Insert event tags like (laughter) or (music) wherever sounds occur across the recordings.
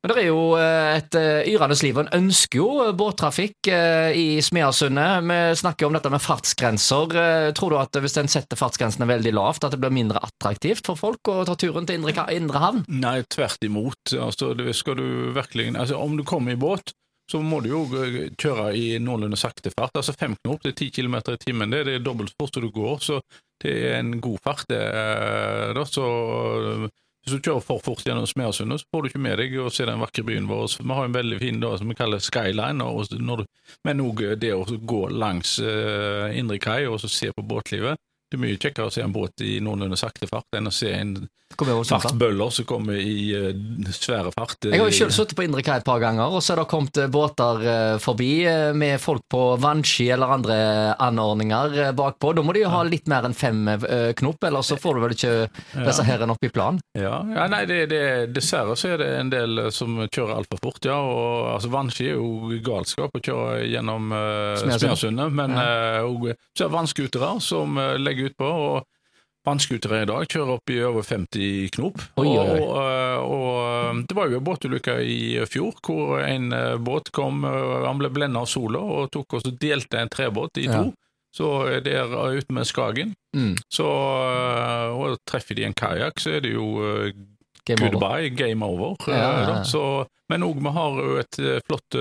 Men det er jo eh, et eh, yrende liv, og en ønsker jo eh, båttrafikk i Smeasundet. Vi snakker jo om dette med fartsgrenser. Tror du at hvis en setter fartsgrensene veldig lavt, at det blir mindre attraktivt for folk å ta turen til Indre, indre havn? Nei, tvert imot. Altså, skal du virkelig, altså, om du kommer i båt, så må du jo kjøre i noenlunde sakte fart. Altså Fem knop til ti km i timen, det, er dobbelt så fort som du går, så det er en god fart. Det, da, så Hvis du kjører for fort gjennom Smeasundet, så får du ikke med deg å se den vakre byen vår. Vi har en veldig fin da, som vi kaller skyline, og når du, men òg det å gå langs uh, indre kai og se på båtlivet. Det er mye kjekkere å se en båt i noenlunde sakte fart enn å se en fartsbøller som kommer i uh, svære fart. Jeg har jo selv sittet på Indre Kai et par ganger, og så er det kommet eh, båter eh, forbi eh, med folk på vannski eller andre anordninger eh, bakpå. Da må de jo ha litt mer enn fem eh, knop, eller så får du vel ikke disse herrene opp i plan. Ja, ja nei, det, det, dessverre så er det en del eh, som kjører altfor fort, ja. Og, altså, vannski er jo galskap å kjøre gjennom uh. Smeasundet, men eh, uh, så er det vannskutere som eh, legger utpå. og Vannskutere i dag kjører opp i over 50 knop. Oi, oi, oi. Og, eh, og eh, det var jo en båtulykke i fjor hvor en eh, båt kom, han ble blenda av sola og tok og delte en trebåt i Ja. to. Så er det er ute med Skagen. Mm. Så, og treffer de en kajakk, så er det jo game goodbye, over. game over. Ja, ja, ja. Så, men òg vi har jo et flott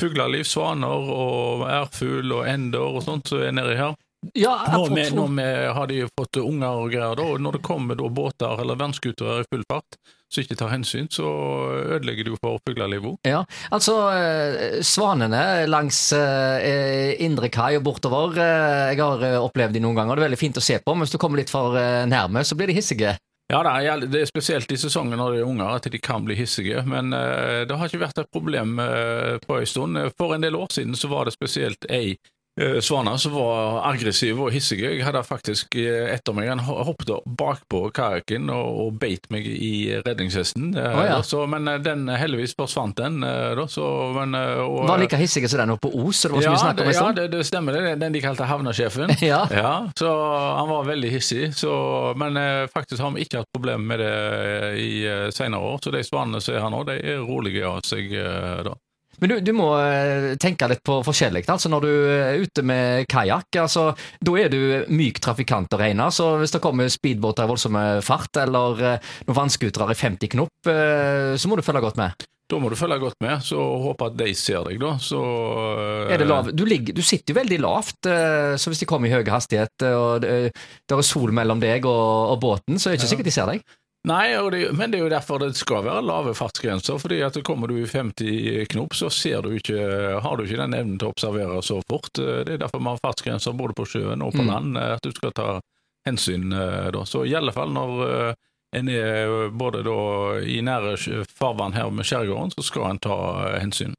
fugleliv, svaner og ærfugl og ender og sånt som er nedi her. Ja, Nå, med, nå med, har de fått unger og greier, da, og når det kommer da båter eller vannskutere i full fart som ikke tar hensyn, så ødelegger du for fuglelivet òg. Ja, altså eh, Svanene langs eh, Indre Kai og bortover, eh, jeg har eh, opplevd de noen ganger, det er veldig fint å se på, men hvis du kommer litt for eh, nærme, så blir de hissige. Ja, det er spesielt i sesongen når de er unger at de kan bli hissige, men det har ikke vært et problem på en stund. For en del år siden så var det spesielt ei eh, som var aggressiv og hissig. Jeg hadde faktisk eh, etter meg, han hoppet bakpå kajakken og, beit meg i redningshesten. Oh, ja. så, men eh, den heldigvis forsvant den, eh, da, så men, eh, og, Var like hissige som den oppe på Os, så det var ja, om ja det, det stemmer, det den de kalte havnesjefen. (laughs) Ja. Ja, så han var veldig hissig. Så, men eh, faktisk har vi ikke hatt problemer med det eh, i eh, senere år. Så de svanene som er her nå, de er rolige av seg eh, da. Men du, du må eh, tenke litt på forskjellig. Altså når du er ute med kajakk, altså, da er du myk trafikant å regne. Så hvis det kommer speedbåter i voldsomme fart, eller eh, noen vannskutere i 50 knop, eh, så må du følge godt med. Da må du følge godt med, så håper at de ser deg, da. Så eh? Du, ligger, du sitter jo veldig lavt, eh, så hvis de kommer i høy hastighet, eh, og det, det er sol mellom deg og, og båten, så er det ikke sikkert de ser deg. Nei, det, men det er jo derfor det skal være lave fartsgrenser. fordi at kommer du i 50 knop, så ser du ikke, har du ikke den evnen til å observere så fort. Det er derfor vi har fartsgrenser både på sjøen og på Mm. land, at du skal ta hensyn eh, da. Så i alle fall når eh, en er både da i nære farvann her med skjærgården, så skal en ta eh, hensyn.